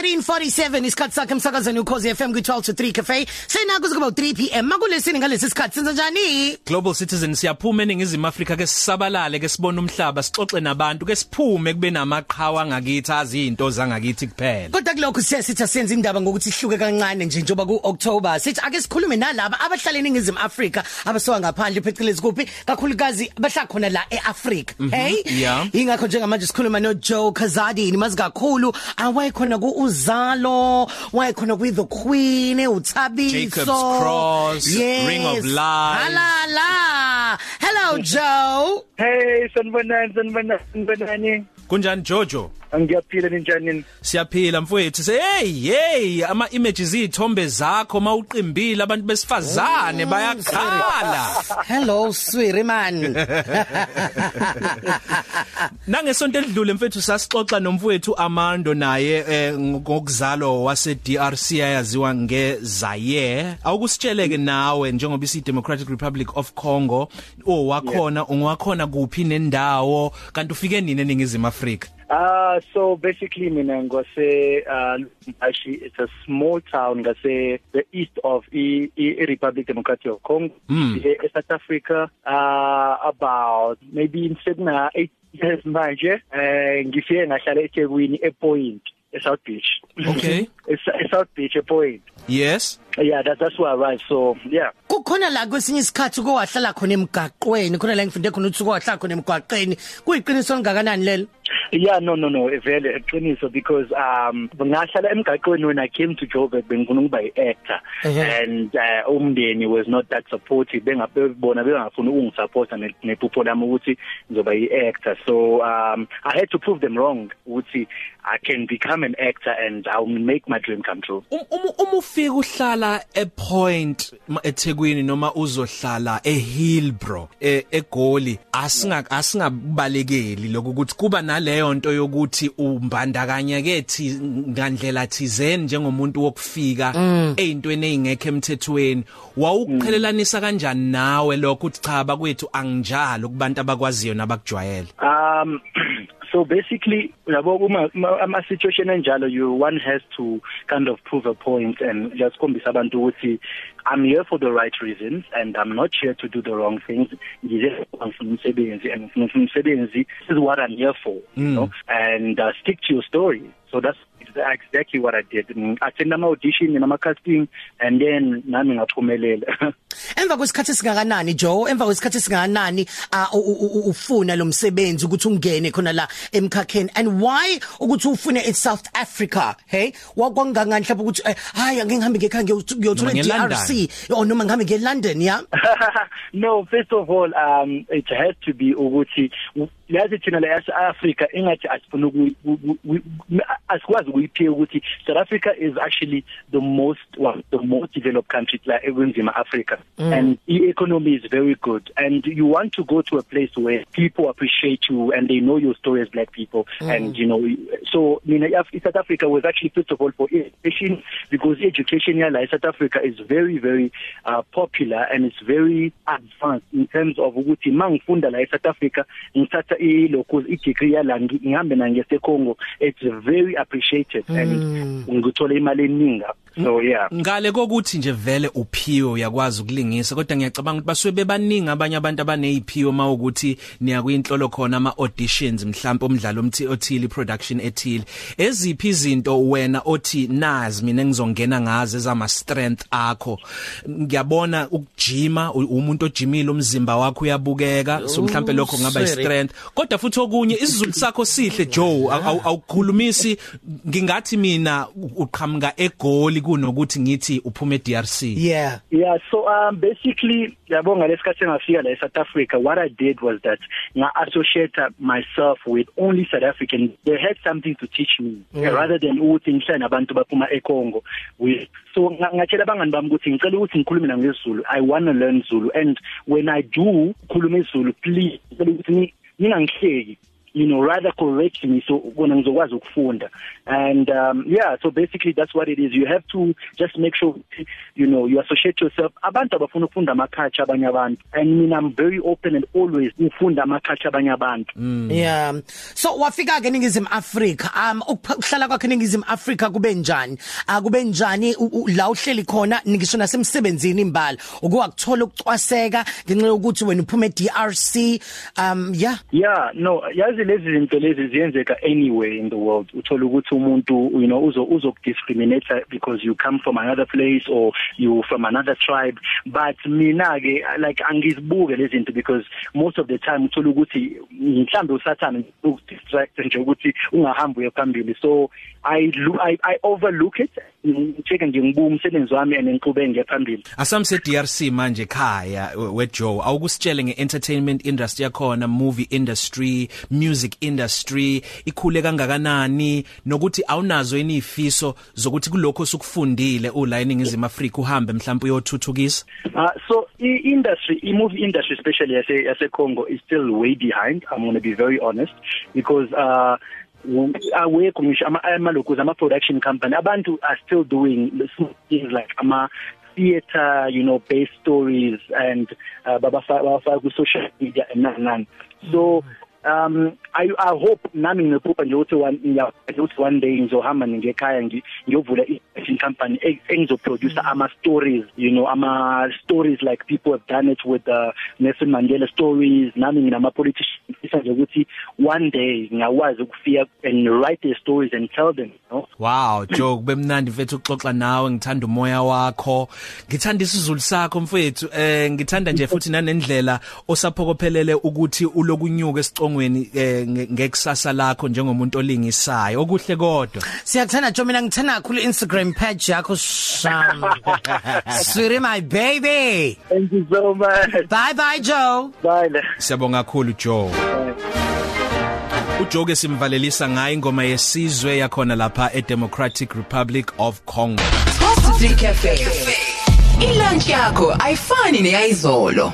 1347 isikhathi sakhe emsakazweni ukhozi FM ku12 to 3 cafe. Senako kuba 3 pm makulesini ngalesi sikhathi? Senza njani? Global Citizen siyaphuma eningizimu Afrika ke sisabalale ke sibone umhlaba sixoxe nabantu ke siphume kube namaqhawa ngakithi azi izinto zangakithi kuphela. Kodwa kulokho siyasithi senza indaba ngokuthi ihluke kancane nje njoba ku October sithi ake sikhulume nalabo abahlala eningizimu Afrika abasoka ngaphandle phecelezi kuphi? Kakhulukazi abahlala khona la eAfrica hey? yeah. ingakho njengamanje sikhuluma no Joe Kazadi nimazi kakhulu awayekhona ku Uzalo wayekhona ku The Queen uThabiso Jacob's Cross, Ring of Light. halala hello Joe. Hey sanibonani sanibonani sanibonani kunjani Jojo? Ngiyaphila ninjani siyaphila mfowethu. Say hey hey ama images izithombe zakho mawuqimbile abantu besifazane bayakhala. hello swiri man. Nangesonto elidlule mfethu sasixoxa nomfowethu Amando naye eh, ngokuzalo wase DRC ayaziwa ngeZaire awukusitsheleke nawe njengoba isi Democratic Republic of Congo. Owakhona ungakhona kuphi nendawo? Kanti ufike nini eningizimu Afrika? Uh so basically mina ngose uh Lumbashi it's a small town ngase the east of e, e Republic Democratic of Congo. Mm. e, e South Africa uh about maybe in Sedna 8 years manje eh ngifike ngahlala eThekwini ePoint eSouth Beach. Okay. e South Beach ePoint. Yes. Yeah that, that's where I arrived so yeah. Kukhona la kwesinye isikhathi uko wahlala khona emgaqweni khona la ngifunde khona ukuthi uko wahlala khona emgaqweni. Kuyiqiniso lingakanani lelo? Yeah no no no vele eqiniso because um ngahlala emgaqweni when I came to Joburg bengifuna ukuba iactor. Ehhe. and uh, umndeni was not that supportive. Bengabona bengafuna ukungisupport nephupho lami ukuthi ngizoba iactor. So um I had to prove them wrong ukuthi I can become an actor and I'll make my dream come true. Um- uma uma ufika uhlala ePoint ma- eThekwini noma uzohlala eHillbrow e- eGoli asinga asingabalekeli lokho ukuthi kuba naleyo nto yokuthi umbandakanya kethi ngandlela thizeni njengomuntu wokufika ezintweni ezingekho emthethweni. Wawuqhelelanisa kanjani nawe lokho uthi cha bakwethu anginjalo kubantu abakwaziyo nabakujwayele? Um so basically yabo uma uma- ama situation enjalo you one has to kind of prove a point and just khombisa abantu ukuthi I'm here for the right reasons and I'm not here to do the wrong things. Ngize umsebenzi and ngifuna umsebenzi. This is what I'm here for you know? And uh, stick to your story. So that's exactly what I did. Mm, attend ama audition nama casting and then nami ngaphumelela. Emva kwesikhathi singakanani Joe? Emva kwesikhathi singakanani ah, u- u- u- ufuna lo msebenzi ukuthi ungene khona la emkhakheni? And why ukuthi ufune in South Africa hey? Wakwangangani mhlawumbe ukuthi eh, hayi ake ngihambe ngekhaya ngiyothola Noma DRC or noma ngihambe nge London ya no first of all um it has to be ukuthi yazi thina la Africa ingathi asifuna asikwazi ukuyiphiya ukuthi South Africa is actually the most well, the most developed country la ekwenzima Africa mm. and the economy is very good and you want to go to a place where people appreciate you and they know your story as black people mm. and you know so I mean South Africa was actually first of all for education because education here like South Africa is very very uh, popular and it's very advanced in terms of ukuthi mangifunda la eSouth Africa ngithatha i locals i degree yala ngihambe na ngese Congo it's very appreciated mm. and ngithola imali eningi so yeah ngale kokuthi nje vele uphiwe uyakwazi ukulingisa kodwa ngiyacabanga ukuthi basuke bebaningi abanye abantu abaneziphiwe mawukuthi niya kwinhlolo khona ama auditions mhlawumbe umdlalo omthi othili production ethile eziphi izinto wena othi nazi mina ngizongena ngaze ezama strength akho ngiyabona ukujima umuntu ojimile umzimba wakho uyabukeka so mhlawumbe lokho kungaba sorry. istrength kodwa futhi okunye isizulu sakho sihle Joe awu- awu- awukhulumisi ngingathi mina uqhamuka egoli kunokuthi ngithi uphume eDRC yeah. Yeah, so um basically yabonga lesikhathi engafika la eSouth Africa what I did was that nga associate myself with only South African. They had something to teach me yeah. rather than ukuthi ngihlale nabantu baphuma eCongo. We so nga- ngatshela abangani bami ukuthi ngicela ukuthi ngikhulume na ngesiZulu I want to learn Zulu. And when I do khuluma isiZulu please ngicela ukuthi ni- ningangihleki you know rather correct me so kona ngizokwazi ukufunda and um yeah so basically that's what it is you have to just make sure you know you associate yourself abantu abafuna ukufunda ama culture abanye abantu and mina I'm very open and always ufunda ama culture abanye abantu Yeah. So wafika ke ningizimu Africa. Um ukuhlala kwakhe ningizimu Africa kube njani? Akube njani u- u- la uhleli khona ngisho nasemsebenzini imbala. Ukuwakuthola ukucwaseka ngenxa yokuthi wena uphuma eDRC. Um yeah. Yeah, no, yazi lezi zinto lezi ziyenzeka anywhere in the world. Uthola ukuthi umuntu, you know, uzo uzokudiscriminate because you come from another place or you from another tribe. But mina ke like angizibuke lezi zinto because most of the time uthola ukuthi mhlambe usathana ukudistract nje ukuthi ungahambi uye phambili. So I I I overlook it. Ngiceke nje ngibuka umsebenzi wami and ngiqhubeke ngephambili. Asamse DRC manje khaya we we Joe awukusitshele ngeentertainment industry yakhona movie industry music industry ikhule kangakanani nokuthi awunazo inifiso zokuthi kulokho sukufundile ula eningizimu Afrika uhambe mhlawumbe uyothuthukisa Uh, so i industry, i movie industry, especially as a as a Congo, is still way behind. I'm going to be very honest because uh, awekho ngisho ama amalokuz ama production company. Abantu are still doing things like ama theater you know based stories and uh, babafaka ku social media and none none so um i i hope nami ngiphupha nje ukuthi one ya ukuthi one day ngizohamba ngekhaya ngiyovula i company e- engizoproduce ama stories you know ama stories like people have done it with the Nelson Mandela stories. Nami nginama politicians nje ukuthi one day ngiyakwazi ukufika and write their stories and tell them you know? Wow Joe kube mnandi mfethu ukuxoxa nawe ngithanda umoya wakho. Ngithanda isizulu sakho mfethu. Eh ngithanda nje futhi nanendlela osaphokophelele ukuthi ulokunyuka esicongweni eh, nge- ngekusasa lakho njengomuntu olingisayo. Okuhle kodwa. Siyakuthanda Joe mina ngithanda kakhulu Instagram page yakho sham. Sweetie my baby. thank you so much Bye bye Joe. bye siyabonga kakhulu Joe uJoke simvalelisa ngayo ingoma yesizwe yakhona lapha eDemocratic Republic of Congo Coffee Cafe. Ilunch yakho ayifani neyizolo.